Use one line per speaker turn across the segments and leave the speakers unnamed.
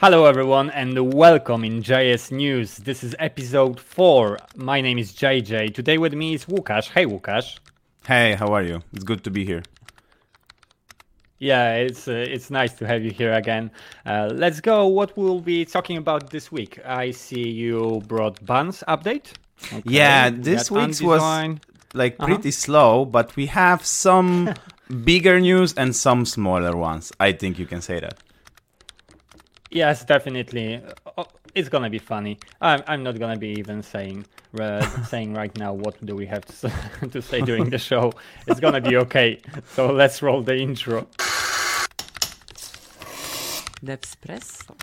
Hello, everyone, and welcome in JS News. This is episode 4. My name is JJ. Today with me is Łukasz. Hey, Łukasz.
Hey, how are you? It's good to be here.
Yeah, it's uh, it's nice to have you here again. Uh, let's go. What we'll be talking about this week? I see you brought Buns update.
Okay. Yeah, this week's was like uh-huh. pretty uh-huh. slow, but we have some bigger news and some smaller ones. I think you can say that.
Yes, definitely. Uh, it's gonna be funny. I'm, I'm not gonna be even saying uh, saying right now what do we have to, to say during the show. It's gonna be okay. So let's roll the intro.
Espresso.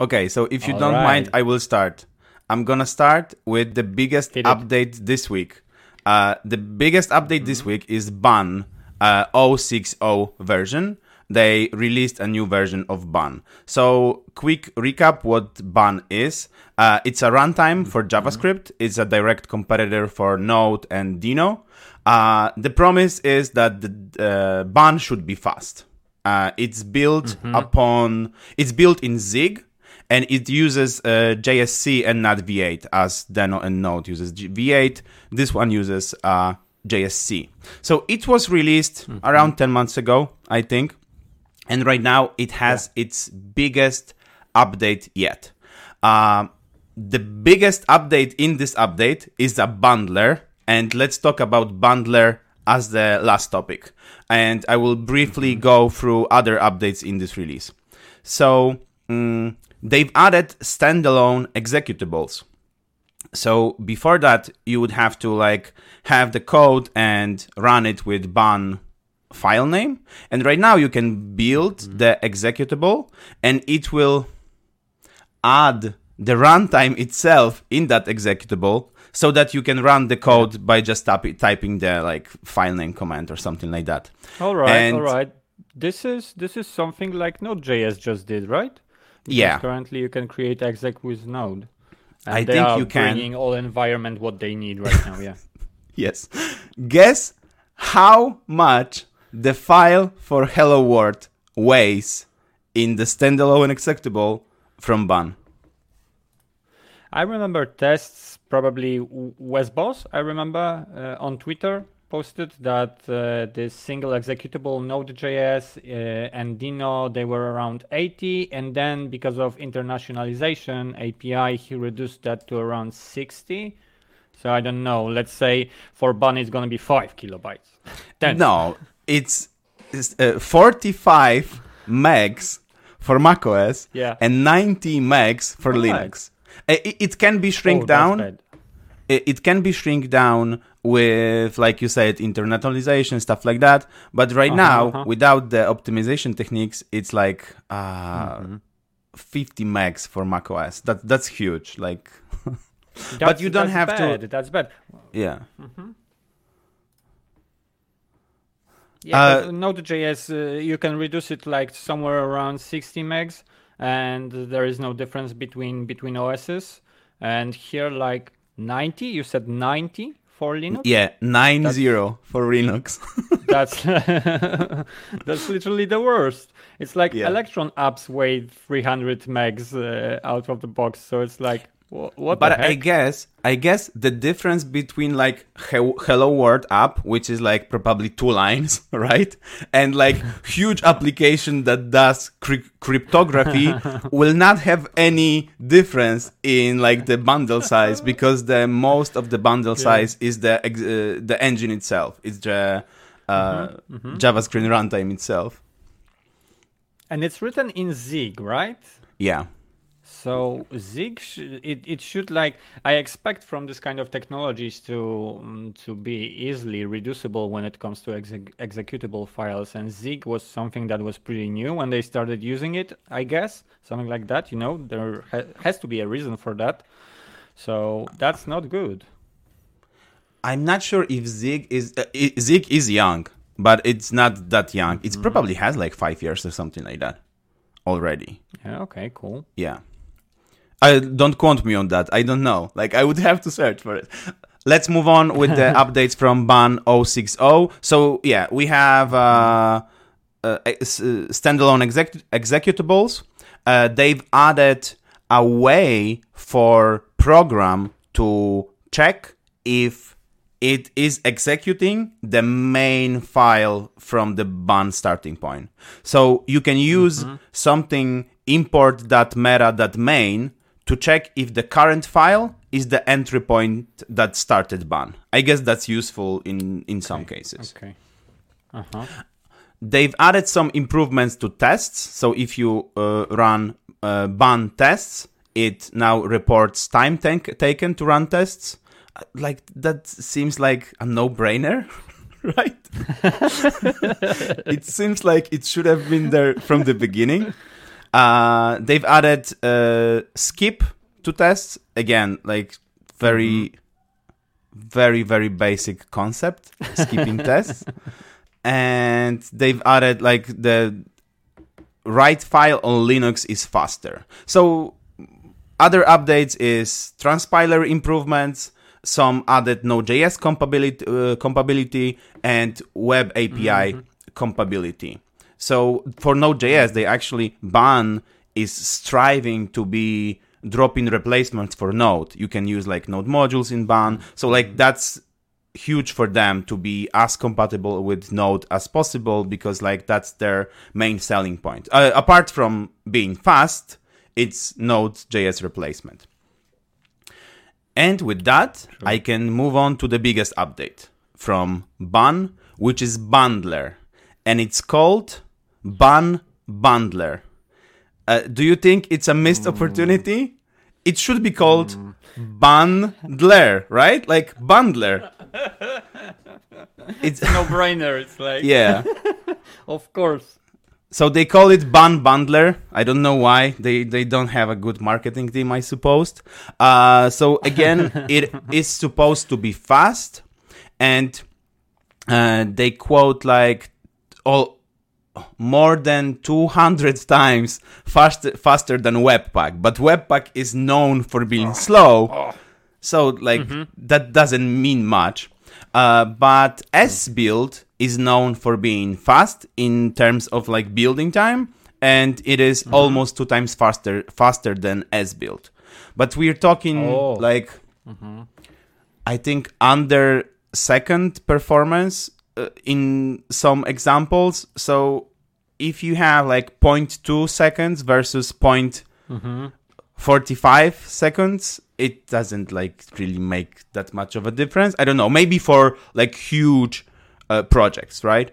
Okay, so if you All don't right. mind, I will start. I'm gonna start with the biggest update this week. Uh, the biggest update mm-hmm. this week is Bun uh, 060 version. They released a new version of Bun. So, quick recap: what Bun is. Uh, it's a runtime for. JavaScript. It's a direct competitor for Node and Deno. Uh, the promise is that the uh, Bun should be fast. Uh, it's built mm-hmm. upon. It's built in Zig, and it uses uh, JSC and not V8 as Deno and Node uses V8. This one uses uh, JSC. So it was released mm-hmm. around 10 months ago, I think. And right now it has yeah. its biggest update yet. Uh, the biggest update in this update is a bundler. And let's talk about bundler as the last topic. And I will briefly mm-hmm. go through other updates in this release. So um, they've added standalone executables. So before that, you would have to like have the code and run it with bun file name. And right now you can build mm-hmm. the executable and it will add the runtime itself in that executable so that you can run the code by just typ- typing the like file name command or something like that.
All right, and all right. This is this is something like Node.js just did, right?
Because yeah.
Currently, you can create exec with Node.
And I think you can.
Bringing all environment what they need right now. Yeah.
yes. Guess how much the file for Hello World weighs in the standalone executable from Bun.
I remember tests, probably Wes Bos, I remember uh, on Twitter posted that uh, the single executable Node.js uh, and Deno they were around 80, and then because of internationalization API, he reduced that to around 60. So I don't know. Let's say for Bunny, it's gonna be five kilobytes.
Then no, it's, it's uh, 45 megs for macOS
yeah.
and 90 megs for Linux. It, it, can be shrink oh, down. It, it can be shrink down with like you said internationalization stuff like that but right uh-huh, now uh-huh. without the optimization techniques it's like uh, mm-hmm. 50 megs for macOS that that's huge like but you don't have
bad.
to
that's bad
yeah
mm-hmm. Yeah, uh, Node.js, uh, you can reduce it like somewhere around 60 megs, and there is no difference between between OSs. And here, like 90, you said 90 for Linux?
Yeah, nine that's, zero for Linux.
that's that's literally the worst. It's like yeah. Electron apps weigh 300 megs uh, out of the box, so it's like what
but I guess I guess the difference between like Hello World app, which is like probably two lines, right, and like huge application that does cri- cryptography will not have any difference in like the bundle size because the most of the bundle yeah. size is the uh, the engine itself. It's the uh, mm-hmm. Mm-hmm. JavaScript runtime itself.
And it's written in Zig, right?
Yeah.
So Zig, sh- it, it should like I expect from this kind of technologies to um, to be easily reducible when it comes to executable files. And Zig was something that was pretty new when they started using it. I guess something like that. You know, there ha- has to be a reason for that. So that's not good.
I'm not sure if Zig is uh, Zig is young, but it's not that young. It mm-hmm. probably has like five years or something like that already.
Yeah. Okay. Cool.
Yeah. I don't quote me on that. I don't know. Like I would have to search for it. Let's move on with the updates from Bun 060. So yeah, we have uh, uh, standalone exec- executables, uh, they've added a way for program to check if it is executing the main file from the bun starting point. So you can use mm-hmm. something import.meta.main to check if the current file is the entry point that started bun. I guess that's useful in in some cases.
Okay. Uh-huh.
They've added some improvements to tests. So if you uh, run uh, bun tests, it now reports time tank- taken to run tests. Uh, like that seems like a no-brainer, right? it seems like it should have been there from the beginning. Uh, they've added uh, skip to tests again, like very, mm-hmm. very, very basic concept, skipping tests, and they've added like the write file on Linux is faster. So other updates is transpiler improvements, some added Node.js compatibility, uh, compatibility and web API mm-hmm. compatibility. So for Node.js, they actually bun is striving to be drop-in replacements for Node. You can use like Node modules in bun. So like that's huge for them to be as compatible with Node as possible because like that's their main selling point. Uh, apart from being fast, it's Node.js replacement. And with that, sure. I can move on to the biggest update from Bun, which is Bundler. And it's called Bun Bundler. Uh, do you think it's a missed mm. opportunity? It should be called mm. Bundler, right? Like bundler.
it's a no-brainer. It's like
yeah,
of course.
So they call it Bun Bundler. I don't know why. They they don't have a good marketing team, I suppose. Uh, so again, it is supposed to be fast, and uh, they quote like all more than 200 times faster faster than Webpack. But Webpack is known for being oh. slow. Oh. So like mm-hmm. that doesn't mean much. Uh, but build is known for being fast in terms of like building time, and it is mm-hmm. almost two times faster faster than esbuild. But we're talking oh. like mm-hmm. I think under second performance uh, in some examples. So if you have like 0.2 seconds versus 0.45 mm-hmm. seconds, it doesn't like really make that much of a difference. I don't know. Maybe for like huge uh, projects, right?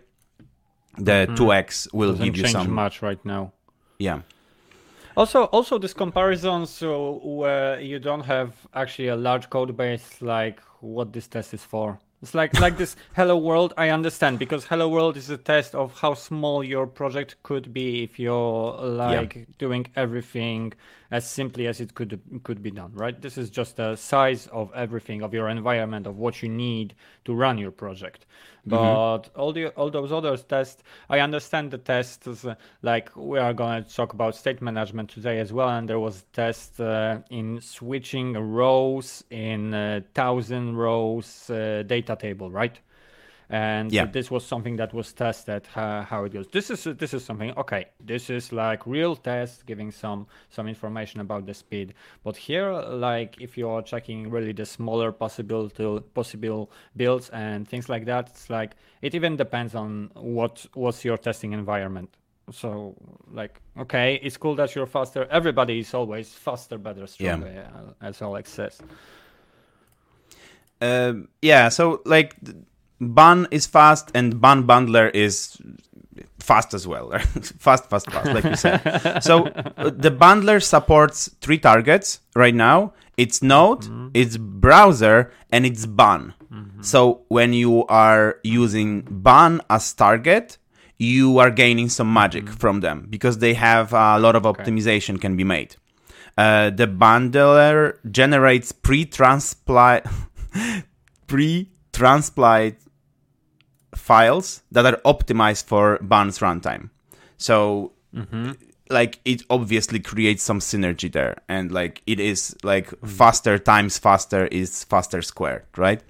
The mm-hmm. 2x will
doesn't
give you some
much right now.
Yeah.
Also, also this comparison, so where you don't have actually a large code base, like what this test is for. It's like like this Hello World. I understand because Hello World is a test of how small your project could be if you're like yeah. doing everything as simply as it could could be done. Right. This is just the size of everything of your environment of what you need to run your project. Mm-hmm. But mm-hmm. all the all those other tests, I understand the tests. Like we are going to talk about state management today as well, and there was a test uh, in switching rows in uh, thousand rows uh, data table, right? And yeah. this was something that was tested how, how it goes. This is this is something okay this is like real test giving some some information about the speed. But here like if you're checking really the smaller possible possible builds and things like that it's like it even depends on what what's your testing environment. So like okay it's cool that you're faster. Everybody is always faster better stronger yeah. as alex says.
Um, yeah so like Bun is fast and Bun Bundler is fast as well. fast, fast, fast, like you said. so uh, the bundler supports three targets right now. It's Node, mm-hmm. it's browser, and it's Bun. Mm-hmm. So when you are using Bun as target, you are gaining some magic mm-hmm. from them because they have a lot of okay. optimization can be made. Uh, the bundler generates pre-transplant pre-transplant files that are optimized for Bun's runtime. So mm-hmm. like it obviously creates some synergy there and like it is like mm-hmm. faster times faster is faster squared, right?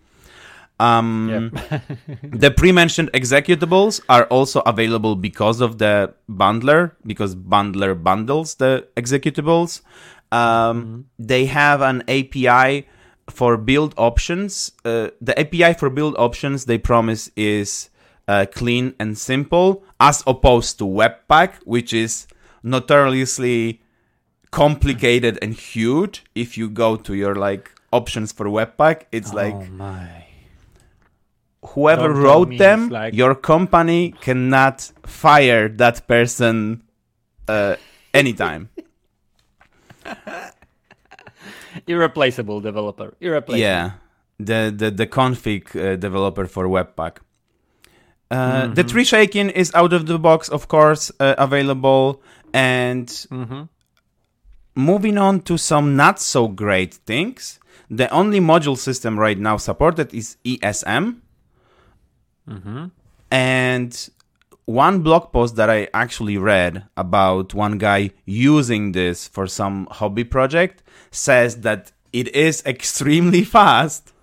Um, yep. the pre-mentioned executables are also available because of the bundler, because bundler bundles the executables. Um, mm-hmm. They have an API for build options. Uh, the API for build options they promise is uh, clean and simple, as opposed to Webpack, which is notoriously complicated and huge. If you go to your like options for Webpack, it's oh like
my.
whoever Don't wrote them, like... your company cannot fire that person uh, anytime.
Irreplaceable developer. Irreplaceable.
Yeah, the the the config uh, developer for Webpack. Uh, mm-hmm. The tree shaking is out of the box, of course, uh, available. And mm-hmm. moving on to some not so great things, the only module system right now supported is ESM. Mm-hmm. And one blog post that I actually read about one guy using this for some hobby project says that it is extremely fast,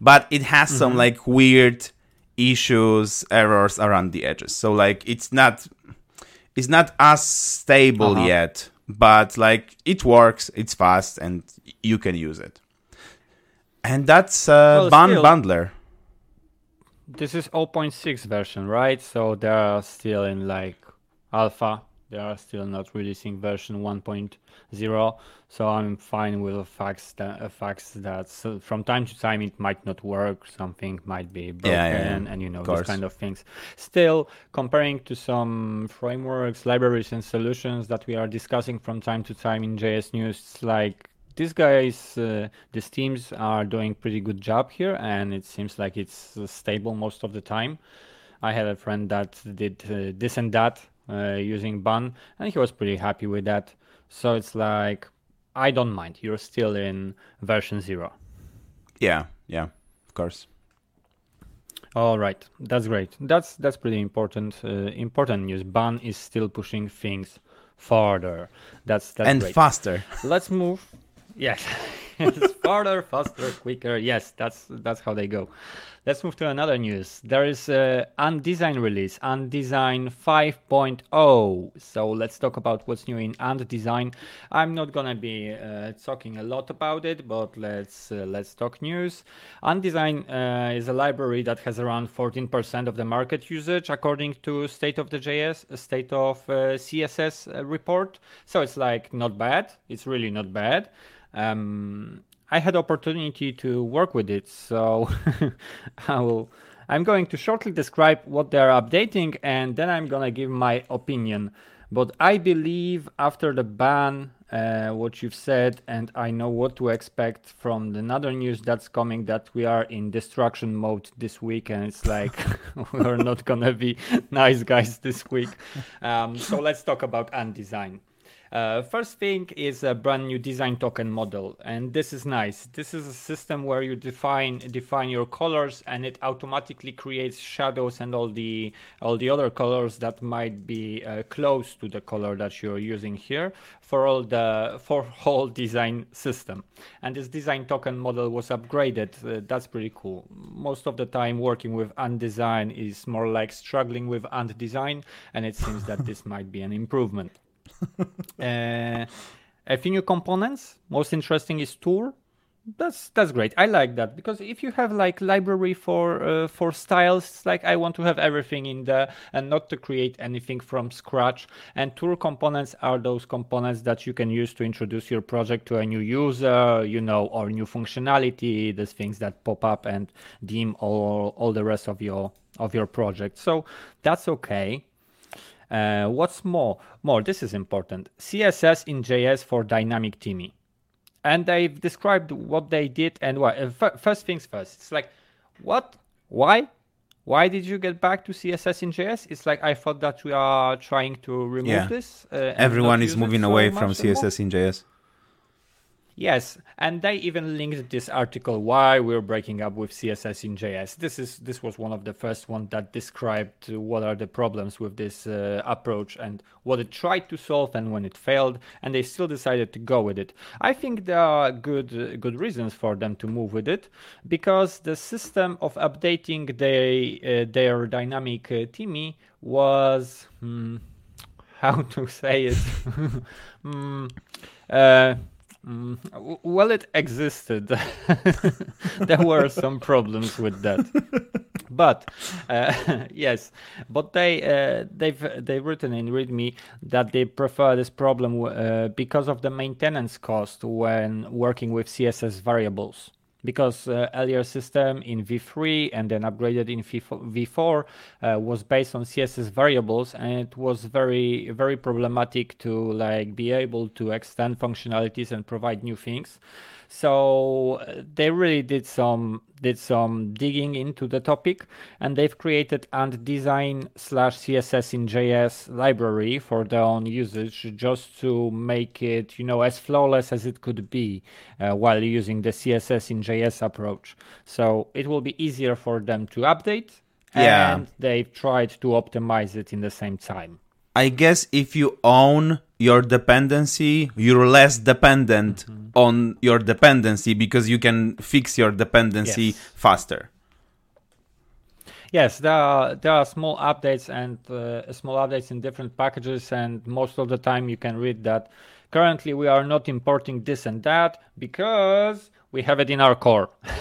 but it has mm-hmm. some like weird issues, errors around the edges. So like it's not it's not as stable uh-huh. yet, but like it works, it's fast, and you can use it. And that's uh, well, still, Bundler.
This is 0.6 version, right? So they are still in like alpha. They are still not releasing version 1.0. So I'm fine with the facts that, facts that so from time to time it might not work, something might be broken, yeah, yeah, yeah. and you know those kind of things. Still, comparing to some frameworks, libraries, and solutions that we are discussing from time to time in JS News, like these guys, uh, these teams are doing pretty good job here, and it seems like it's uh, stable most of the time. I had a friend that did uh, this and that uh, using Bun, and he was pretty happy with that. So it's like I don't mind. You're still in version zero.
Yeah, yeah, of course.
All right, that's great. That's that's pretty important. Uh, important news. Bun is still pushing things farther. That's that's
and
great.
faster.
Let's move. Yes, it's farther, faster, quicker. Yes, that's that's how they go. Let's move to another news. There is a Ant Design release, Ant Design 5.0. So let's talk about what's new in Ant Design. I'm not gonna be uh, talking a lot about it, but let's uh, let's talk news. Ant Design uh, is a library that has around 14% of the market usage, according to State of the JS, State of uh, CSS uh, report. So it's like not bad. It's really not bad. Um, I had opportunity to work with it, so I will. I'm going to shortly describe what they are updating, and then I'm gonna give my opinion. But I believe after the Bun, uh, what you've said, and I know what to expect from the another news that's coming, that we are in destruction mode this week, and it's like we're not gonna be nice guys this week. Um, so let's talk about Ant Design. Uh, first thing is a brand new design token model, and this is nice. This is a system where you define define your colors, and it automatically creates shadows and all the all the other colors that might be uh, close to the color that you're using here for all the for whole design system. And this design token model was upgraded. Uh, that's pretty cool. Most of the time, working with Ant Design is more like struggling with Ant Design, and it seems that this might be an improvement. Uh, a few new components. Most interesting is tour. That's that's great. I like that because if you have like library for uh, for styles, like I want to have everything in there and not to create anything from scratch. And tour components are those components that you can use to introduce your project to a new user, you know, or new functionality. Those things that pop up and dim all all the rest of your of your project. So that's okay. Uh, what's more, more, this is important. CSS in JS for dynamic theming. And they've described what they did and what. Uh, f- first things first. It's like, what? Why? Why did you get back to CSS in JS? It's like I thought that we are trying to remove yeah. this.
Uh, Everyone is moving away from CSS in JS.
Yes, and they even linked this article why we're breaking up with CSS in JS. This is this was one of the first one that described what are the problems with this uh, approach and what it tried to solve and when it failed, and they still decided to go with it. I think there are good good reasons for them to move with it because the system of updating their uh, their dynamic uh, Timmy was hmm, how to say it. hmm, uh, Mm, well, it existed. there were some problems with that, but uh, yes, but they uh, they've they've written in README that they prefer this problem uh, because of the maintenance cost when working with CSS variables because uh, earlier system in v3 and then upgraded in v4 uh, was based on css variables and it was very very problematic to like be able to extend functionalities and provide new things so uh, they really did some did some digging into the topic, and they've created Ant Design slash CSS in JS library for their own usage, just to make it you know as flawless as it could be uh, while using the CSS in JS approach. So it will be easier for them to update, yeah. and they've tried to optimize it in the same time.
I guess if you own your dependency, you're less dependent mm-hmm. on your dependency because you can fix your dependency yes. faster.
Yes, there are there are small updates and uh, small updates in different packages, and most of the time you can read that currently we are not importing this and that because we have it in our core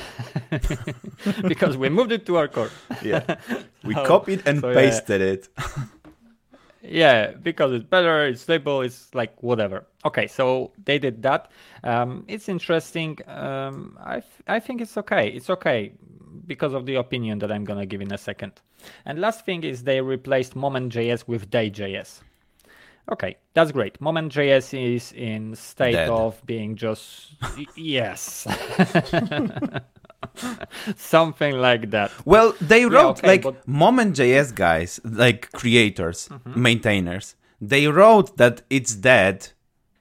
because we moved it to our core.
yeah, we so, copied and so, pasted yeah. it.
Yeah because it's better it's stable it's like whatever. Okay so they did that. Um, it's interesting. Um, i i think it's okay. It's okay because of the opinion that i'm gonna give in a second. And last thing is they replaced moment.js with day.js okay that's great. Moment.js is in state Dead. of being just yes something like that
well they wrote yeah, okay, like but... moment.js guys like creators mm-hmm. maintainers they wrote that it's dead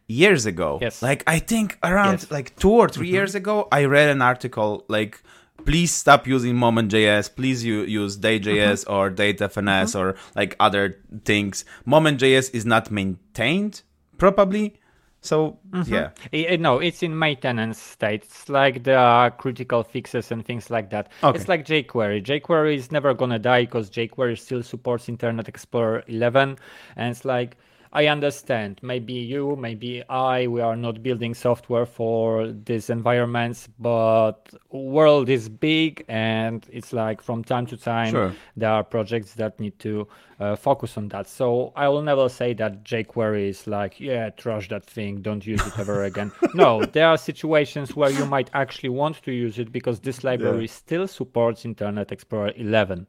years ago yes like i think around yes. like two or 3 mm-hmm. years ago i read an article like please stop using moment.js please you use day.js mm-hmm. or date-fns mm-hmm. or like other things moment.js is not maintained probably so mm-hmm. yeah,
it, no, it's in maintenance state. It's like there are critical fixes and things like that. Okay. It's like jQuery. jQuery is never gonna die because jQuery still supports Internet Explorer 11, and it's like I understand. Maybe you, maybe I, we are not building software for these environments, but world is big and it's like from time to time sure. there are projects that need to uh, focus on that. So I will never say that jQuery is like, yeah, trash that thing, don't use it ever again. no, there are situations where you might actually want to use it because this library yeah. still supports Internet Explorer 11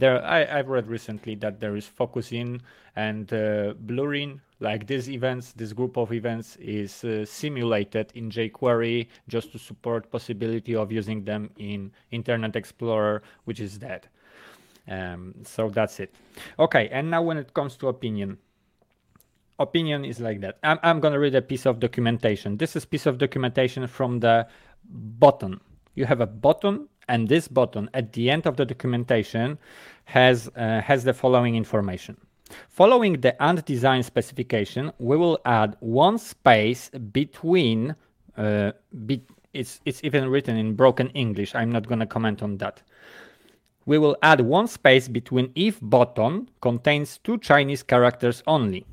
there I, have read recently that there is focusing and uh, blurring like these events this group of events is uh, simulated in jquery just to support possibility of using them in internet explorer which is dead. Um, so that's it. Okay and now when it comes to opinion. Opinion is like that. I'm, I'm going to read a piece of documentation. This is piece of documentation from the button. You have a button and this button at the end of the documentation has, uh, has the following information. Following the Ant Design specification, we will add one space between, uh, be, it's, it's even written in broken English, I'm not going to comment on that. We will add one space between if button contains two Chinese characters only.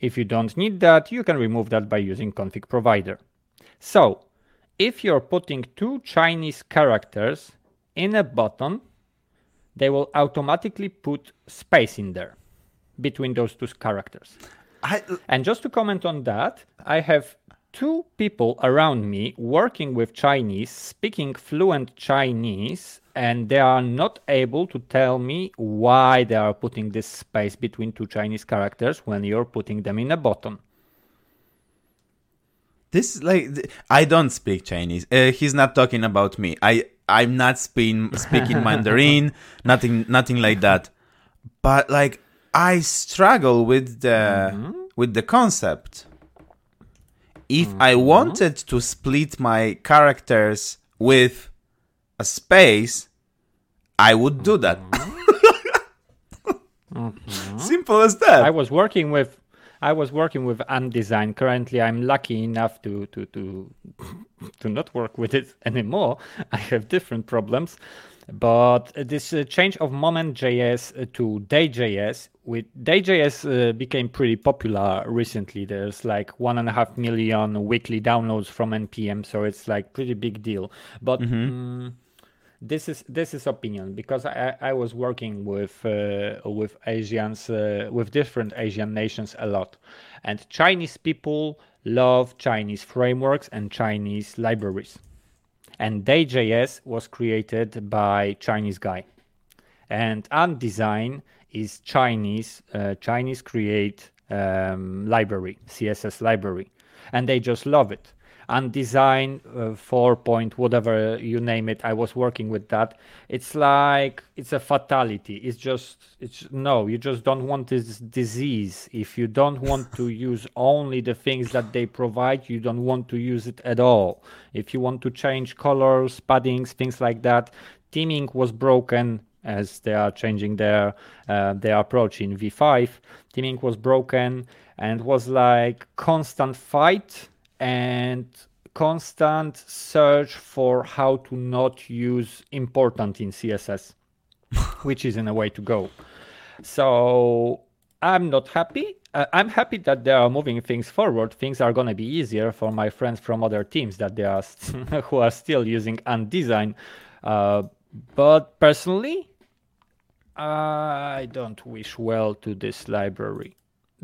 If you don't need that, you can remove that by using config provider. So, if you're putting two Chinese characters in a button, they will automatically put space in there between those two characters. I... And just to comment on that, I have two people around me working with Chinese, speaking fluent Chinese, and they are not able to tell me why they are putting this space between two Chinese characters when you're putting them in a button.
This like I don't speak Chinese. Uh, he's not talking about me. I I'm not speaking speaking Mandarin, nothing nothing like that. But like I struggle with the mm-hmm. with the concept. if mm-hmm. I wanted to split my characters with a space, I would do that. mm-hmm. Simple as that.
I was working with I was working with Ant Design. Currently, I'm lucky enough to to to to not work with it anymore. I have different problems. But this uh, change of Moment.js uh, to Day.js, with Day.js uh, became pretty popular recently. There's like one and a half million weekly downloads from npm, so it's like pretty big deal. But mm-hmm. um, this is this is opinion because I, I was working with uh, with Asians uh, with different Asian nations a lot, and Chinese people love Chinese frameworks and Chinese libraries, and Day.js was created by Chinese guy, and Ant Design is Chinese uh, Chinese create um, library CSS library, and they just love it Ant Design uh, 4 point whatever you name it i was working with that. It's like it's a fatality. It's just it's no you just don't want this disease. If you don't want to use only the things that they provide you don't want to use it at all. If you want to change colors paddings things like that theming was broken as they are changing their uh, their approach in v5 theming was broken and was like constant fight and constant search for how to not use important in css which is in a way to go. So i'm not happy. Uh, i'm happy that they are moving things forward. Things are going to be easier for my friends from other teams that they are st- who are still using Ant Design. Uh, but personally i don't wish well to this library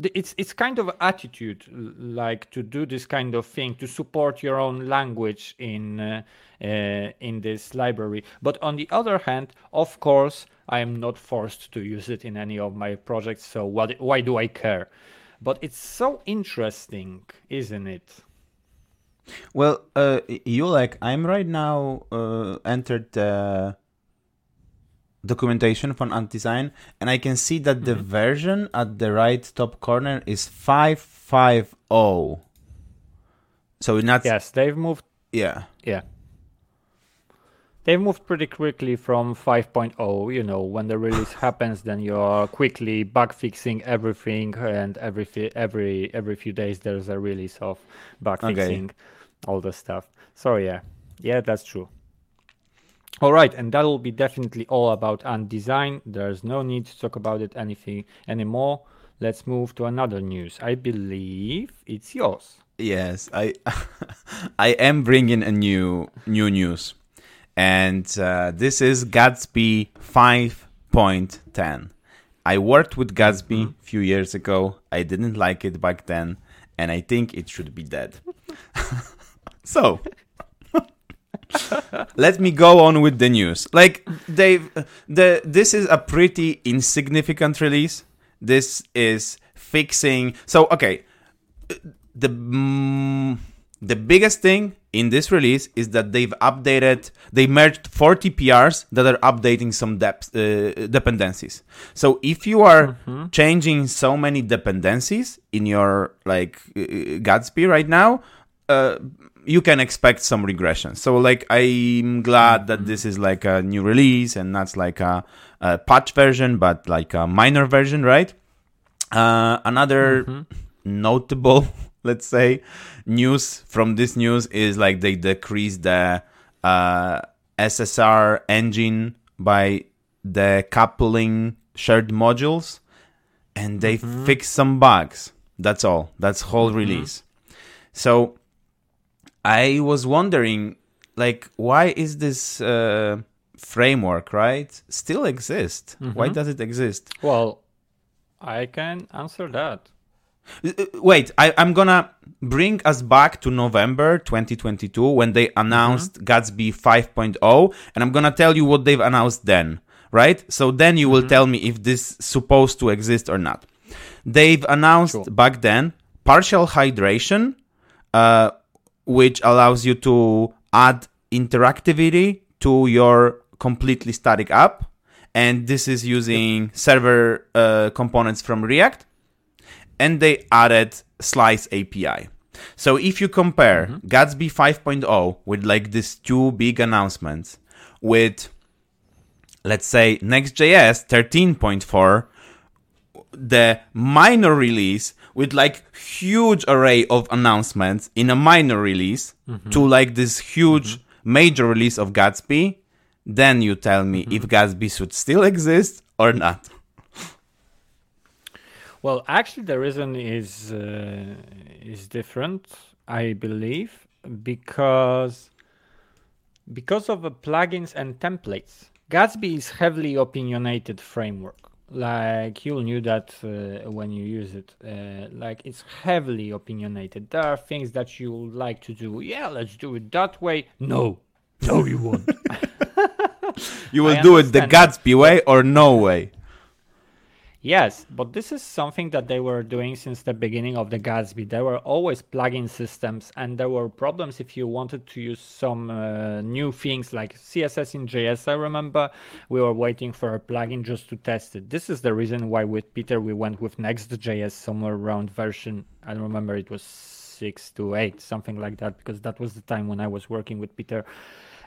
it's it's kind of attitude like to do this kind of thing to support your own language in uh, uh, in this library. But on the other hand of course i am not forced to use it in any of my projects so what why do i care? But it's so interesting isn't it?
Well uh, you like i'm right now uh, entered documentation from Ant Design, and I can see that the mm-hmm. version at the right top corner is 550. So not
yes, they've moved.
Yeah,
yeah, they've moved pretty quickly from 5.0. You know, when the release happens, then you're quickly bug fixing everything, and every every every few days there's a release of bug fixing okay. all the stuff. So yeah, yeah, that's true. All right, and that will be definitely all about Ant Design. There's no need to talk about it anything anymore. Let's move to another news. I believe it's yours.
Yes, I I am bringing a new new news, and uh, this is Gatsby 5.10. I worked with Gatsby mm-hmm. a few years ago. I didn't like it back then, and I think it should be dead. so let me go on with the news. Like Dave, the this is a pretty insignificant release. This is fixing. So okay, the mm, the biggest thing in this release is that they've updated. They merged 40 PRs that are updating some depth, uh, dependencies. So if you are mm-hmm. changing so many dependencies in your like uh, Gatsby right now. Uh, you can expect some regression. So like I'm glad that this is like a new release and that's like a, a patch version, but like a minor version, right? Uh, another mm-hmm. notable, let's say, news from this news is like they decreased the uh, SSR engine by the coupling shared modules, and they mm-hmm. fixed some bugs. That's all. That's whole mm-hmm. release. So I was wondering, like, why is this uh, framework, right, still exist? Mm-hmm. Why does it exist?
Well, I can answer that.
Uh, uh, wait, I, am gonna bring us back to November 2022 when they announced mm-hmm. Gatsby 5.0, and I'm gonna tell you what they've announced then, right? So then you will mm-hmm. tell me if this supposed to exist or not. They've announced sure. back then partial hydration, uh, which allows you to add interactivity to your completely static app. And this is using server uh, components from React. And they added Slice API. So if you compare mm-hmm. Gatsby 5.0 with like these two big announcements with let's say Next.js 13.4 the minor release with like huge array of announcements in a minor release mm-hmm. to like this huge mm-hmm. major release of Gatsby, then you tell me mm-hmm. if Gatsby should still exist or not.
Well, actually, the reason is uh, is different, I believe, because because of the plugins and templates. Gatsby is heavily opinionated framework like you'll knew that uh, when you use it uh, like it's heavily opinionated. There are things that you like to do. Yeah let's do it that way. No. No you won't.
You will do it the gatsby way or no way
Yes, but this is something that they were doing since the beginning of the Gatsby. There were always plugin systems, and there were problems if you wanted to use some uh, new things like CSS in JS. I remember we were waiting for a plugin just to test it. This is the reason why with Peter we went with Next.js somewhere around version, I don't remember, it was six to eight, something like that, because that was the time when I was working with Peter.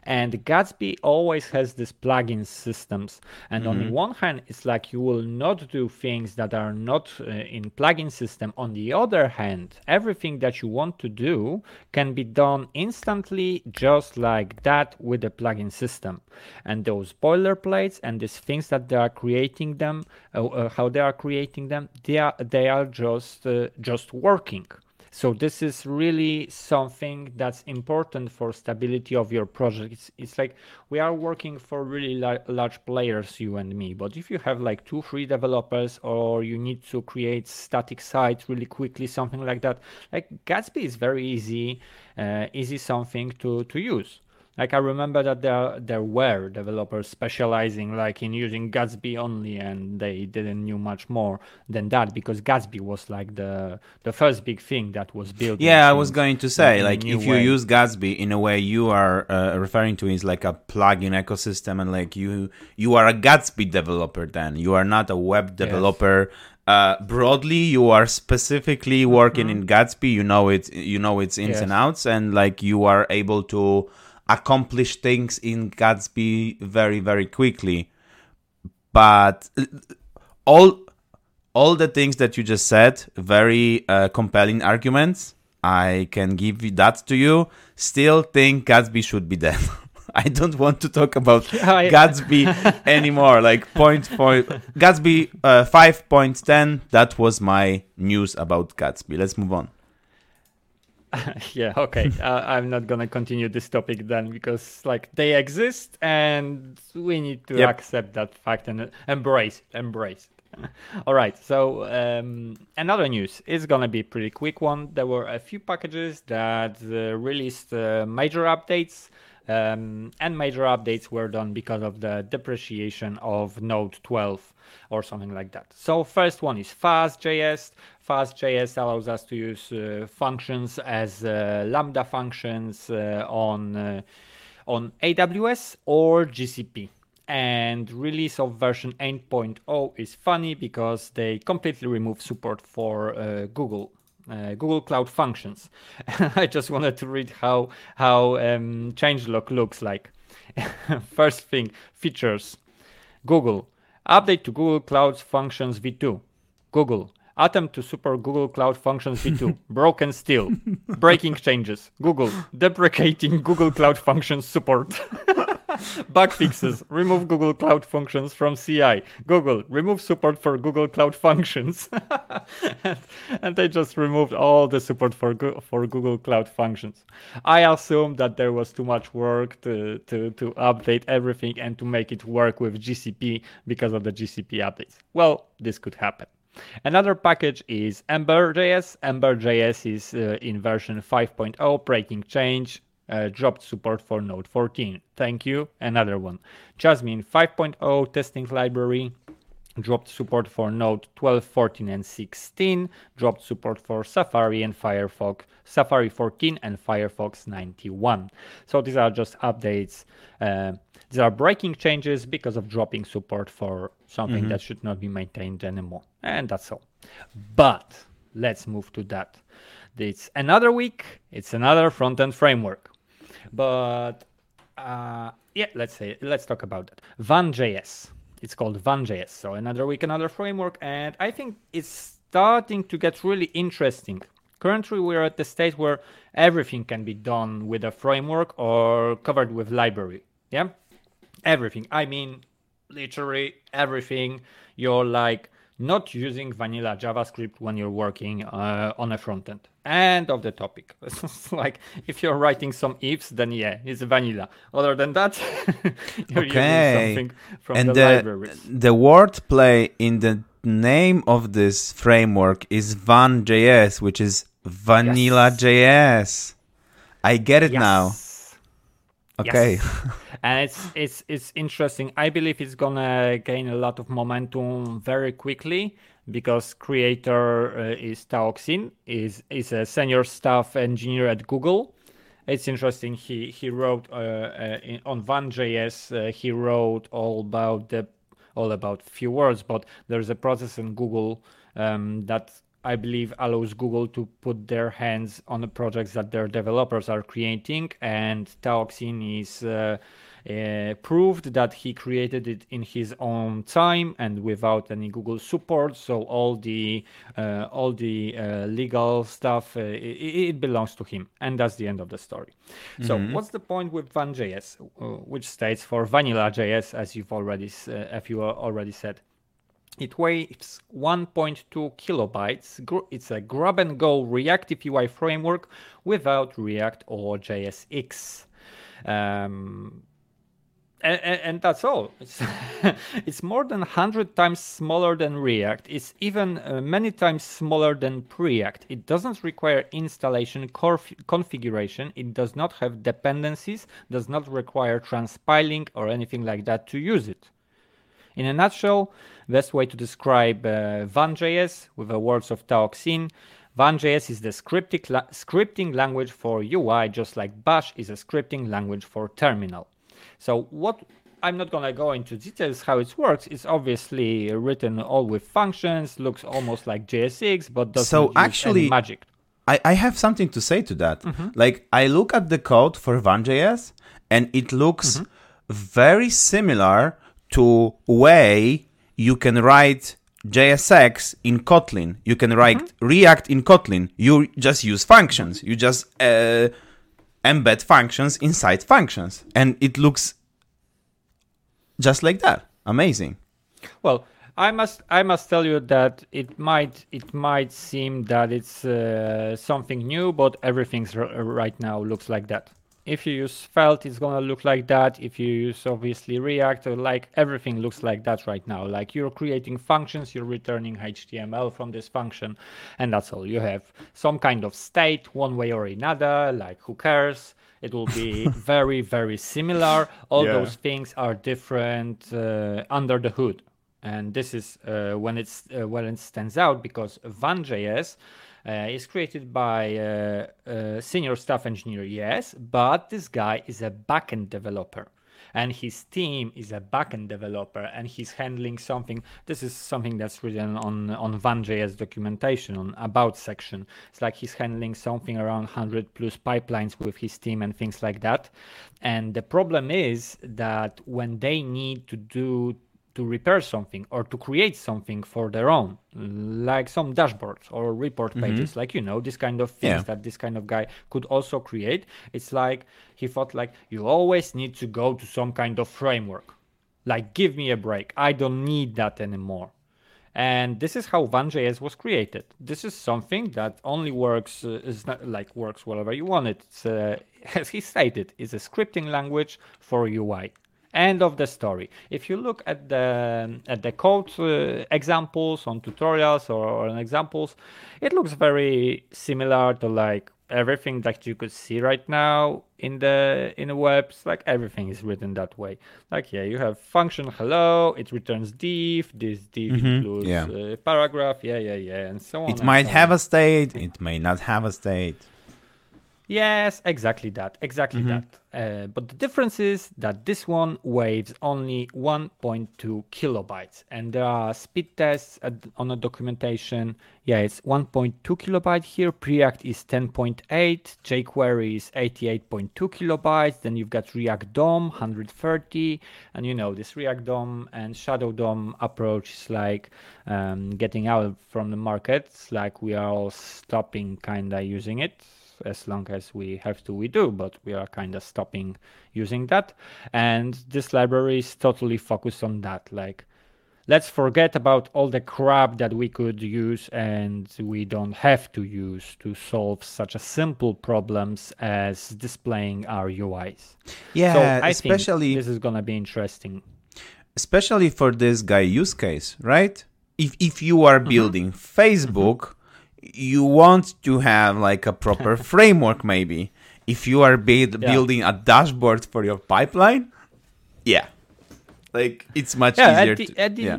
And Gatsby always has these plugin systems. And mm-hmm. on one hand, it's like you will not do things that are not uh, in plugin system. On the other hand, everything that you want to do can be done instantly, just like that with the plugin system. And those boilerplates and these things that they are creating them, uh, uh, how they are creating them, they are they are just uh, just working. So this is really something that's important for stability of your project. It's, it's like we are working for really la- large players, you and me. But if you have like two, three developers, or you need to create static sites really quickly, something like that, like Gatsby is very easy, uh, easy something to to use. Like I remember that there there were developers specializing like in using Gatsby only, and they didn't knew much more than that because Gatsby was like the the first big thing that was built.
Yeah, I was going to say like if you use Gatsby in a way you are uh, referring to is like a plugin ecosystem, and like you you are a Gatsby developer. Then you are not a web developer. Yes. Uh, broadly you are specifically working mm-hmm. in gatsby you know it you know its ins yes. and outs and like you are able to accomplish things in Gatsby very very quickly. But uh, all all the things that you just said, very uh, compelling arguments. I can give that to you. Still think Gatsby should be dead. I don't want to talk about Gatsby anymore. Like point point Gatsby uh, five point ten. That was my news about Gatsby. Let's move on.
yeah okay. Uh, i'm not gonna continue this topic then because like they exist and we need to yep. accept that fact and embrace embrace. It all right so um, another news. Is gonna be pretty quick one. There were a few packages that uh, released uh, major updates um, and major updates were done because of the depreciation of node 12 or something like that. So first one is Faast.js Faast.js allows us to use uh, functions as uh, Lambda functions uh, on uh, on AWS or GCP. And release of version 8.0 is funny because they completely remove support for uh, Google uh, Google Cloud Functions. I just wanted to read how how um, changelog looks like. First thing, features. Google update to Google Cloud Functions v2. Google Attempt to support Google Cloud Functions v2. Broken still. Breaking changes. Google. Deprecating Google Cloud Functions support. Bug fixes. Remove Google Cloud Functions from CI. Google. Remove support for Google Cloud Functions. and, and, they just removed all the support for, for Google Cloud Functions. I assume that there was too much work to, to, to update everything and to make it work with GCP because of the GCP updates. Well, this could happen. Another package is Ember.js. Ember.js is uh, in version 5.0, breaking change, uh, dropped support for Node 14. Thank you. Another one. Jasmine 5.0 testing library, dropped support for Node 12, 14, and 16, dropped support for Safari and Firefox, Safari 14 and Firefox 91. So these are just updates. Uh, these are breaking changes because of dropping support for something mm-hmm. that should not be maintained anymore. And that's all. But let's move to that. It's another week. It's another front end framework. But uh, yeah, let's say let's talk about that. VanJS. It's called VanJS. So another week, another framework, and I think it's starting to get really interesting. Currently, we're at the stage where everything can be done with a framework or covered with library. Yeah, everything. I mean, literally everything. You're like not using vanilla JavaScript when you're working uh, on a front end. End of the topic. like if you're writing some ifs, then yeah, it's vanilla. Other than that, you're okay. using something from
and
the, the.
The wordplay in the name of this framework is Van.js, which is Vanilla.js. Yes. I get it yes. now. Okay.
Yes. and it's it's it's interesting. I believe it's gonna gain a lot of momentum very quickly because creator uh, is Tao Xin is is a senior staff engineer at Google. It's interesting. He he wrote uh, uh, in, on Van.js. Uh, he wrote all about the all about few words, but there's a process in Google um, that I believe allows Google to put their hands on the projects that their developers are creating, and Tao Xin is uh, uh, proved that he created it in his own time and without any Google support. So all the uh, all the uh, legal stuff uh, it, it, belongs to him, and that's the end of the story. Mm-hmm. So what's the point with Van.js, uh, which states for Vanilla.js, as you've already as you already said? It weighs 1.2 kilobytes. It's a grab and go reactive UI framework without React or JSX. Um, and, and, that's all. It's, it's more than 100 times smaller than React. It's even uh, many times smaller than Preact. It doesn't require installation configuration. It does not have dependencies, does not require transpiling or anything like that to use it. In a nutshell, best way to describe uh, Van.js with the words of Tao Xin, Van.js is the scripting, la- scripting language for UI, just like Bash is a scripting language for terminal. So what I'm not gonna go into details how it works. It's obviously written all with functions, looks almost like JSX, but doesn't so actually, magic.
I, I have something to say to that. Mm-hmm. Like I look at the code for Van.js and it looks mm-hmm. very similar to way you can write JSX in Kotlin. You can write mm-hmm. React in Kotlin. You just use functions. You just uh, embed functions inside functions, and it looks just like that. Amazing.
Well, I must I must tell you that it might it might seem that it's uh, something new, but everything's r- right now looks like that if you use Svelte it's gonna look like that. If you use obviously React, like everything looks like that right now. Like you're creating functions, you're returning HTML from this function, and that's all. You have some kind of state, one way or another. Like who cares? It will be very, very similar. All yeah. those things are different uh, under the hood, and this is uh, when it's uh, when it stands out because Van.js uh, is created by uh, uh, senior staff engineer, yes, but this guy is a backend developer. And his team is a backend developer and he's handling something this is something that's written on on van.js documentation on about section. It's like he's handling something around 100 plus pipelines with his team and things like that. And the problem is that when they need to do to repair something or to create something for their own, like some dashboards or report mm-hmm. pages, mm-hmm. like you know, this kind of things yeah. that this kind of guy could also create. It's like he thought like you always need to go to some kind of framework. Like give me a break. I don't need that anymore. And this is how Van.js was created. This is something that only works uh, is not like works wherever you want it. It's, uh, as he stated, is a scripting language for UI. End of the story. If you look at the at the code uh, examples on tutorials or, or examples, it looks very similar to like everything that you could see right now in the in the webs like everything is written that way like yeah you have function hello it returns div this div mm-hmm. includes yeah. Uh, paragraph yeah yeah yeah and so on
it might so have on. a state it may not have a state
Yes, exactly that. Exactly mm-hmm. that. Uh, but the difference is that this one weighs only 1.2 kilobytes, and there are speed tests at, on the documentation. Yeah, it's 1.2 kilobyte here. Preact is 10.8, jQuery is 88.2 kilobytes. Then you've got React DOM 130, and you know this React DOM and Shadow DOM approach is like um, getting out from the market. It's like we are all stopping kinda using it as long as we have to we do but we are kind of stopping using that and this library is totally focused on that like let's forget about all the crap that we could use and we don't have to use to solve such a simple problems as displaying our UIs.
Yeah,
so I
especially
this is gonna be interesting.
Especially for this guy use case, right? If if you are mm-hmm. building mm-hmm. Facebook, you want to have like a proper framework maybe. If you are yeah. building a dashboard for your pipeline yeah. Like it's much yeah, easier
at the,
to,
at the, yeah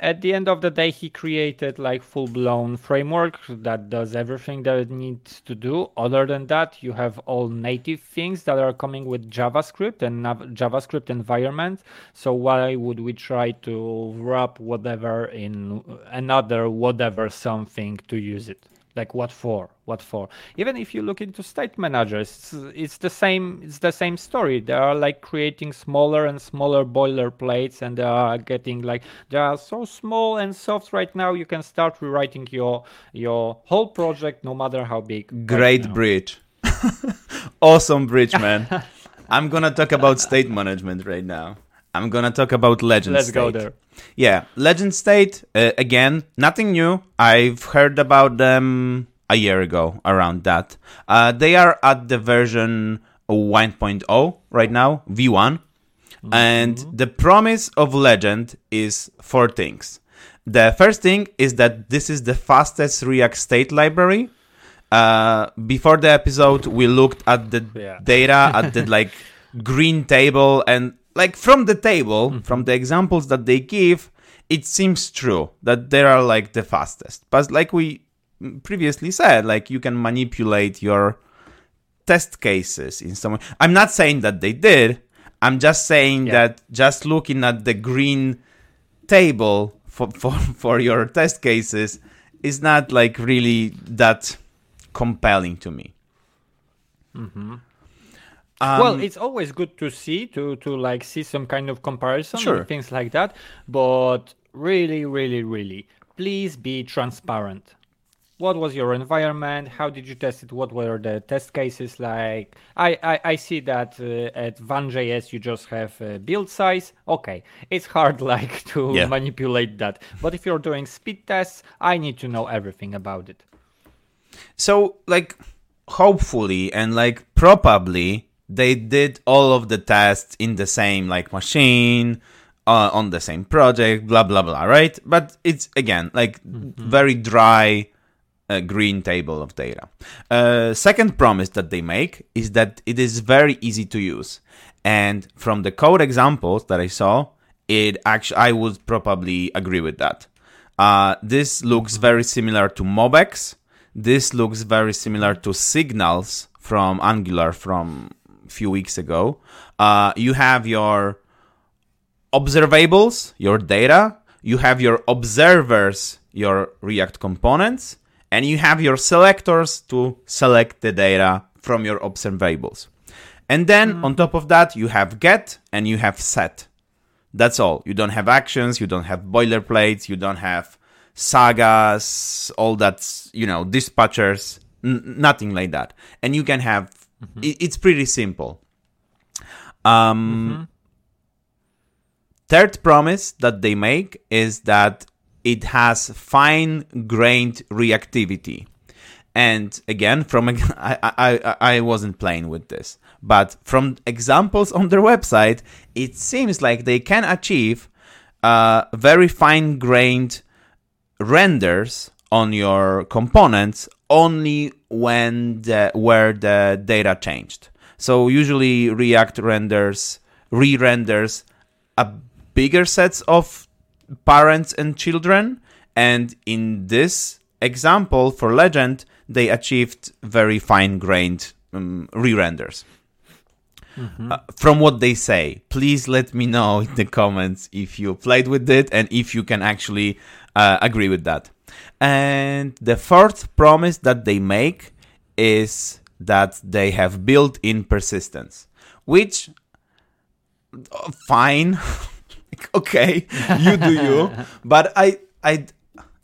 at the end of the day he created like full blown framework that does everything that it needs to do. Other than that you have all native things that are coming with javascript and javascript environment. So why would we try to wrap whatever in another whatever something to use it like what for? What for? Even if you look into state managers it's, it's, the same it's the same story. They are like creating smaller and smaller boilerplates and they are getting like they are so small and soft right now you can start rewriting your your whole project no matter how big.
Great right bridge. Awesome bridge man. I'm gonna talk about state management right now. I'm gonna talk about legends
let's
state.
go there
yeah, Legend State, uh, again, nothing new. I've heard about them a year ago around that. Uh, they are at the version 1.0 right now, V1. Mm-hmm. And the promise of Legend is four things. The first thing is that this is the fastest React State library. Uh, before the episode, we looked at the yeah. data at the like green table, and like from the table, mm-hmm. from the examples that they give, it seems true that they are like the fastest. But like we previously said, like you can manipulate your test cases in some way. I'm not saying that they did. I'm just saying yeah. that just looking at the green table for, for, for your test cases is not like really that compelling to me.
Mm-hmm. Um, well, it's always good to see to to like see some kind of comparison sure. and things like that. But really, really, really, please be transparent. What was your environment? How did you test it? What were the test cases like? I I, I see that uh, at Van.js you just have uh, build size. Okay, it's hard like to yeah. manipulate that. But if you're doing speed tests, I need to know everything about it.
So like hopefully and like probably they did all of the tests in the same like machine uh, on the same project blah blah blah right? But it's again like mm-hmm. very dry uh, green table of data. Uh, second promise that they make is that it is very easy to use. And from the code examples that i saw it actually i would probably agree with that. Uh, this looks mm-hmm. very similar to MobX. This looks very similar to signals from angular from few weeks ago. Uh, you have your observables, your data, you have your observers, your React components, and you have your selectors to select the data from your observables. And then mm. on top of that, you have get and you have set. That's all. You don't have actions, you don't have boilerplates, you don't have sagas, all that, you know, dispatchers, n- nothing like that. And you can have Mm-hmm. It, it's pretty simple. Um, mm-hmm. Third promise that they make is that it has fine grained reactivity. And again, from I, I I wasn't playing with this, but from examples on their website, it seems like they can achieve uh, very fine grained renders on your components only when the where the data changed. So usually React renders re-renders a bigger sets of parents and children and in this example for legend they achieved very fine grained um, re renders. Mm-hmm. Uh, from what they say, please let me know in the comments if you played with it and if you can actually uh, agree with that. And the fourth promise that they make is that they have built in persistence, which fine, okay, you do you, but I I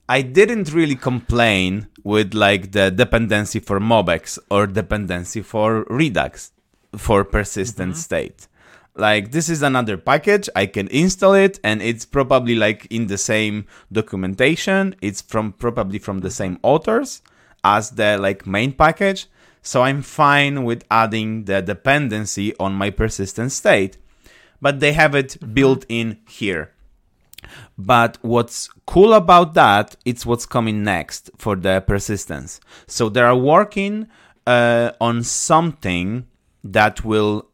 I didn't really complain with like the dependency for MobX or dependency for Redux for persistent mm-hmm. state. Like this is another package, I can install it and it's probably like in the same documentation. It's from probably from the same authors as the like main package. So I'm fine with adding the dependency on my persistent state. But they have it mm-hmm. built in here. But what's cool about that, it's what's coming next for the persistence. So they are working uh, on something that will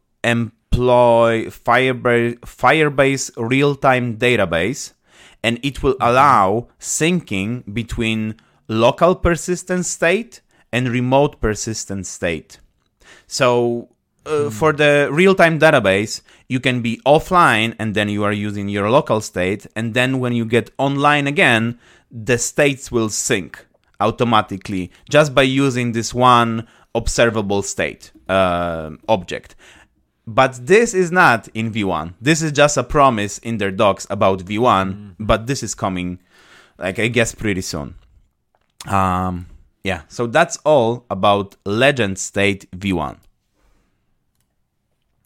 employ Firebase, Firebase real-time database, and it will allow syncing between local persistent state and remote persistent state. So uh, mm. for the real-time database, you can be offline and then you are using your local state, and then when you get online again, the states will sync automatically just by using this one observable state uh, object. But this is not in V1. This is just a promise in their docs about V1, mm. but this is coming, like, I guess, pretty soon. Um, yeah, so that's all about Legend State V1.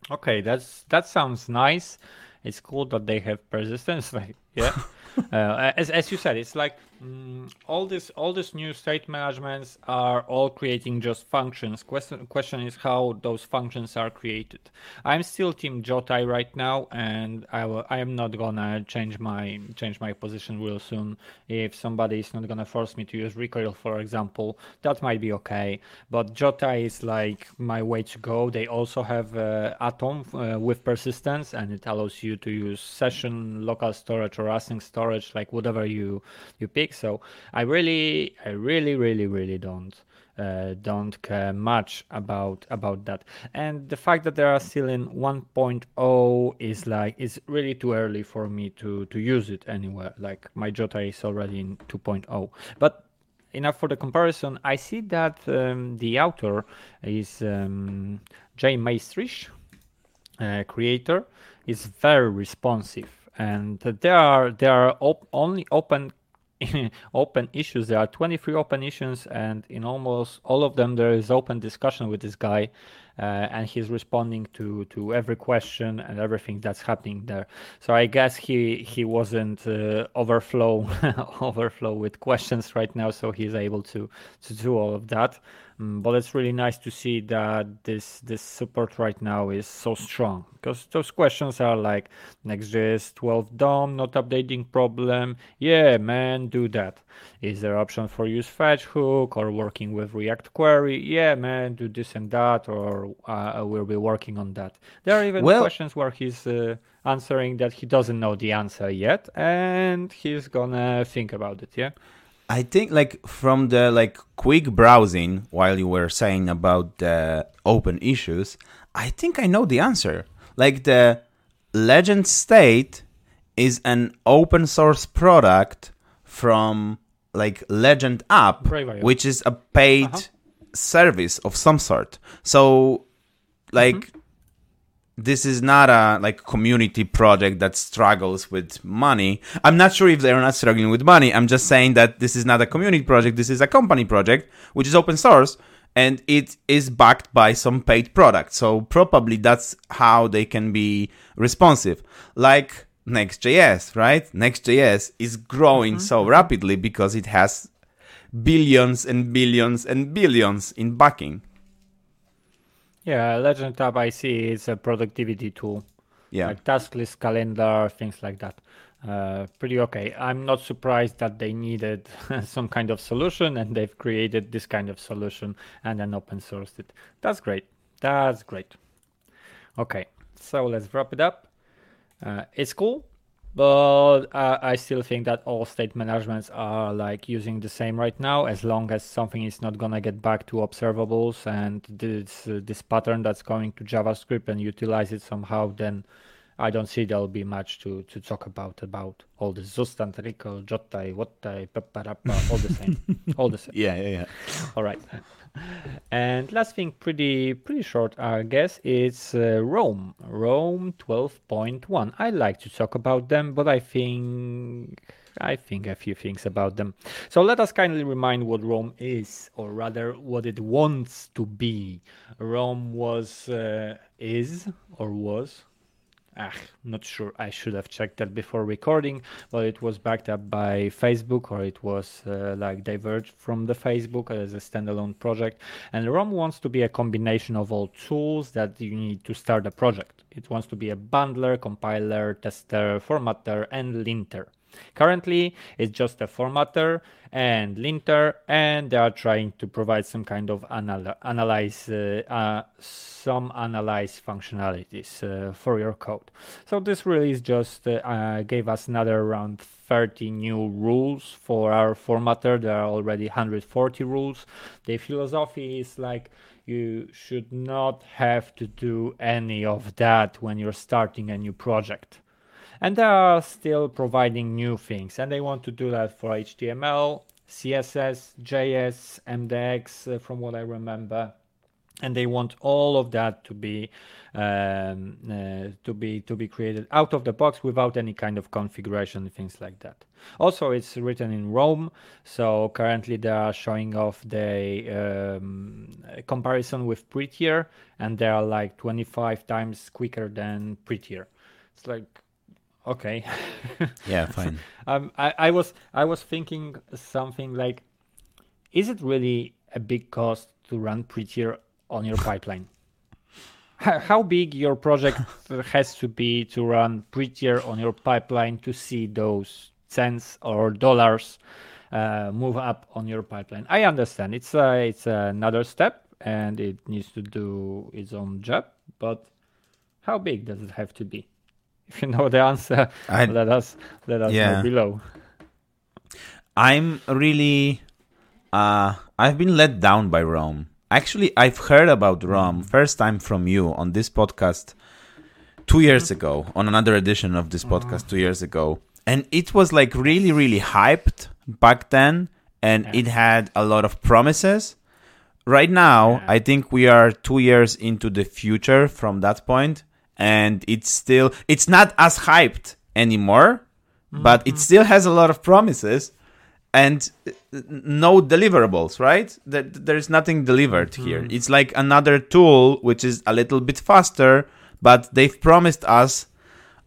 Okay, that's that sounds nice. It's cool that they have persistence. Like, yeah, uh, as as you said, it's like Mm, all this all these new state managements are all creating just functions. Question question is how those functions are created. I'm still team jotai right now and i will i am not gonna change my change my position real soon. If somebody is not gonna force me to use recoil for example that might be okay. But jotai is like my way to go. They also have uh, atom uh, with persistence and it allows you to use session local storage or async storage like whatever you you pick so I really, I really, really, really don't. Uh, don't care much about about that. And the fact that they are still in 1.0 is like is really too early for me to to use it anywhere. Like my Jotai is already in 2.0 but enough for the comparison. I see that um, the author is um, Jay Meistrich uh, creator is very responsive. And there are there are op- only open open issues. There are 23 open issues, and in almost all of them, there is open discussion with this guy, uh, and he's responding to to every question and everything that's happening there. So I guess he he wasn't uh, overflow overflow with questions right now, so he's able to to do all of that. Um, but it's really nice to see that this this support right now is so strong because those questions are like Next.js 12 DOM not updating problem. Yeah, man, do that. Is there option for use fetch hook or working with React query? Yeah, man, do this and that, or uh, we'll be working on that. There are even well, questions where he's uh, answering that he doesn't know the answer yet, and he's gonna think about it. Yeah.
I think like from the like quick browsing while you were saying about the open issues, I think I know the answer. Like the Legend State is an open source product from like Legend app, which is a paid uh-huh. service of some sort. So like mm-hmm this is not a like community project that struggles with money. I'm not sure if they're not struggling with money. I'm just saying that this is not a community project. This is a company project, which is open source and it is backed by some paid product. So probably that's how they can be responsive. Like Next.js, right? Next.js is growing mm-hmm. so rapidly because it has billions and billions and billions in backing.
Yeah, Legend Tab I see is a productivity tool.
Yeah.
Like task list, calendar, things like that. Uh, pretty okay. I'm not surprised that they needed some kind of solution and they've created this kind of solution and then open sourced it. That's great. That's great. Okay, so let's wrap it up. Uh, it's cool. But uh, I still think that all state managements are like using the same right now. As long as something is not gonna get back to observables and this uh, this pattern that's going to JavaScript and utilize it somehow, then I don't see there'll be much to, to talk about about all the Zustand, Rico, Jotai, Wotai, Paparapa, all the same, all the same.
Yeah, yeah, yeah.
All right. And last thing, pretty pretty short, I guess, it's uh, Rome. Rome 12.1. I like to talk about them, but I think I think a few things about them. So let us kindly remind what Rome is, or rather, what it wants to be. Rome was, uh, is, or was Ah, not sure. I should have checked that before recording, but it was backed up by Facebook or it was uh, like diverged from the Facebook as a standalone project. And Rome wants to be a combination of all tools that you need to start a project. It wants to be a bundler, compiler, tester, formatter, and linter. Currently, it's just a formatter and linter, and they are trying to provide some kind of anal- analyze, uh, uh, some analyze functionalities uh, for your code. So this release just uh, uh, gave us another around 30 new rules for our formatter. There are already 140 rules. The philosophy is like you should not have to do any of that when you're starting a new project and they are still providing new things and they want to do that for html css js mdx uh, from what i remember. And they want all of that to be um, uh, to be to be created out of the box without any kind of configuration things like that. Also it's written in rome so currently they are showing off the um, comparison with prettier and they are like 25 times quicker than prettier. It's like okay.
Yeah fine.
Um, I, I was i was thinking something like is it really a big cost to run prettier on your pipeline? How, how big your project has to be to run prettier on your pipeline to see those cents or dollars uh, move up on your pipeline? I understand. It's uh, it's another step and it needs to do its own job but how big does it have to be if you know the answer, I, let us let us yeah. know below.
I'm really uh I've been let down by Rome. Actually, I've heard about Rome first time from you on this podcast 2 years ago, on another edition of this podcast 2 years ago. And it was like really really hyped back then and yeah. it had a lot of promises. Right now, yeah. I think we are 2 years into the future from that point and it's still it's not as hyped anymore mm-hmm. but it mm-hmm. still has a lot of promises and uh, no deliverables right That there's nothing delivered mm-hmm. here it's like another tool which is a little bit faster but they've promised us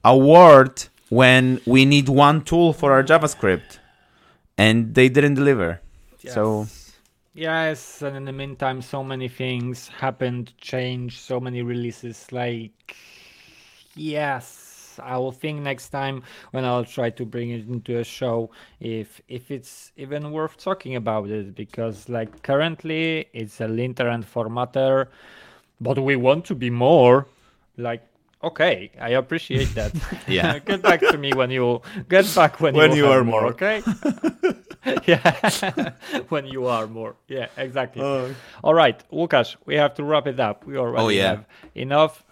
a word when we need one tool for our javascript and they didn't deliver yes. so
yes and in the meantime so many things happened changed so many releases like yes i will think next time when i'll try to bring it into a show if if it's even worth talking about it because like currently it's a linter and formatter but we want to be more. Like okay i appreciate that.
Yeah.
Get back to me when you get back when,
when
you,
you are more,
more okay? Yeah. When you are more. Yeah exactly. Uh, all right Łukasz we have to wrap it up. We already oh, yeah. have enough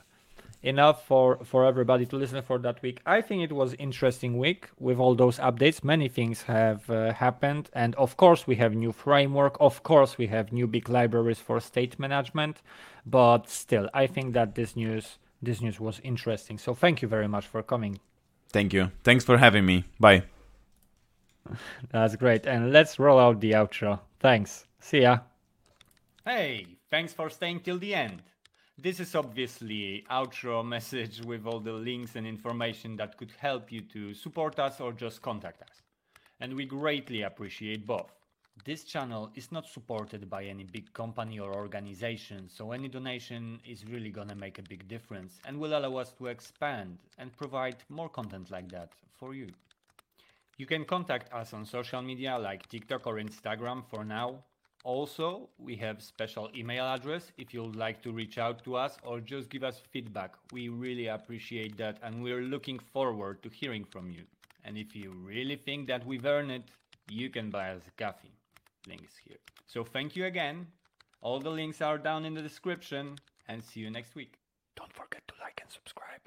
enough for for everybody to listen for that week. I think it was interesting week with all those updates. Many things have uh, happened. And of course we have new framework. Of course we have new big libraries for state management. But still i think that this news this news was interesting. So thank you very much for coming.
Thank you. Thanks for having me. Bye.
That's great. And let's roll out the outro. Thanks. See ya. Hey thanks for staying till the end this is obviously outro message with all the links and information that could help you to support us or just contact us. And we greatly appreciate both. This channel is not supported by any big company or organization, so any donation is really gonna make a big difference and will allow us to expand and provide more content like that for you. You can contact us on social media like TikTok or Instagram for now, Also, we have special email address if you'd like to reach out to us or just give us feedback. We really appreciate that and we're looking forward to hearing from you. And if you really think that we've earned it, you can buy us a coffee. Link is here. So thank you again. All the links are down in the description and see you next week. Don't forget to like and subscribe.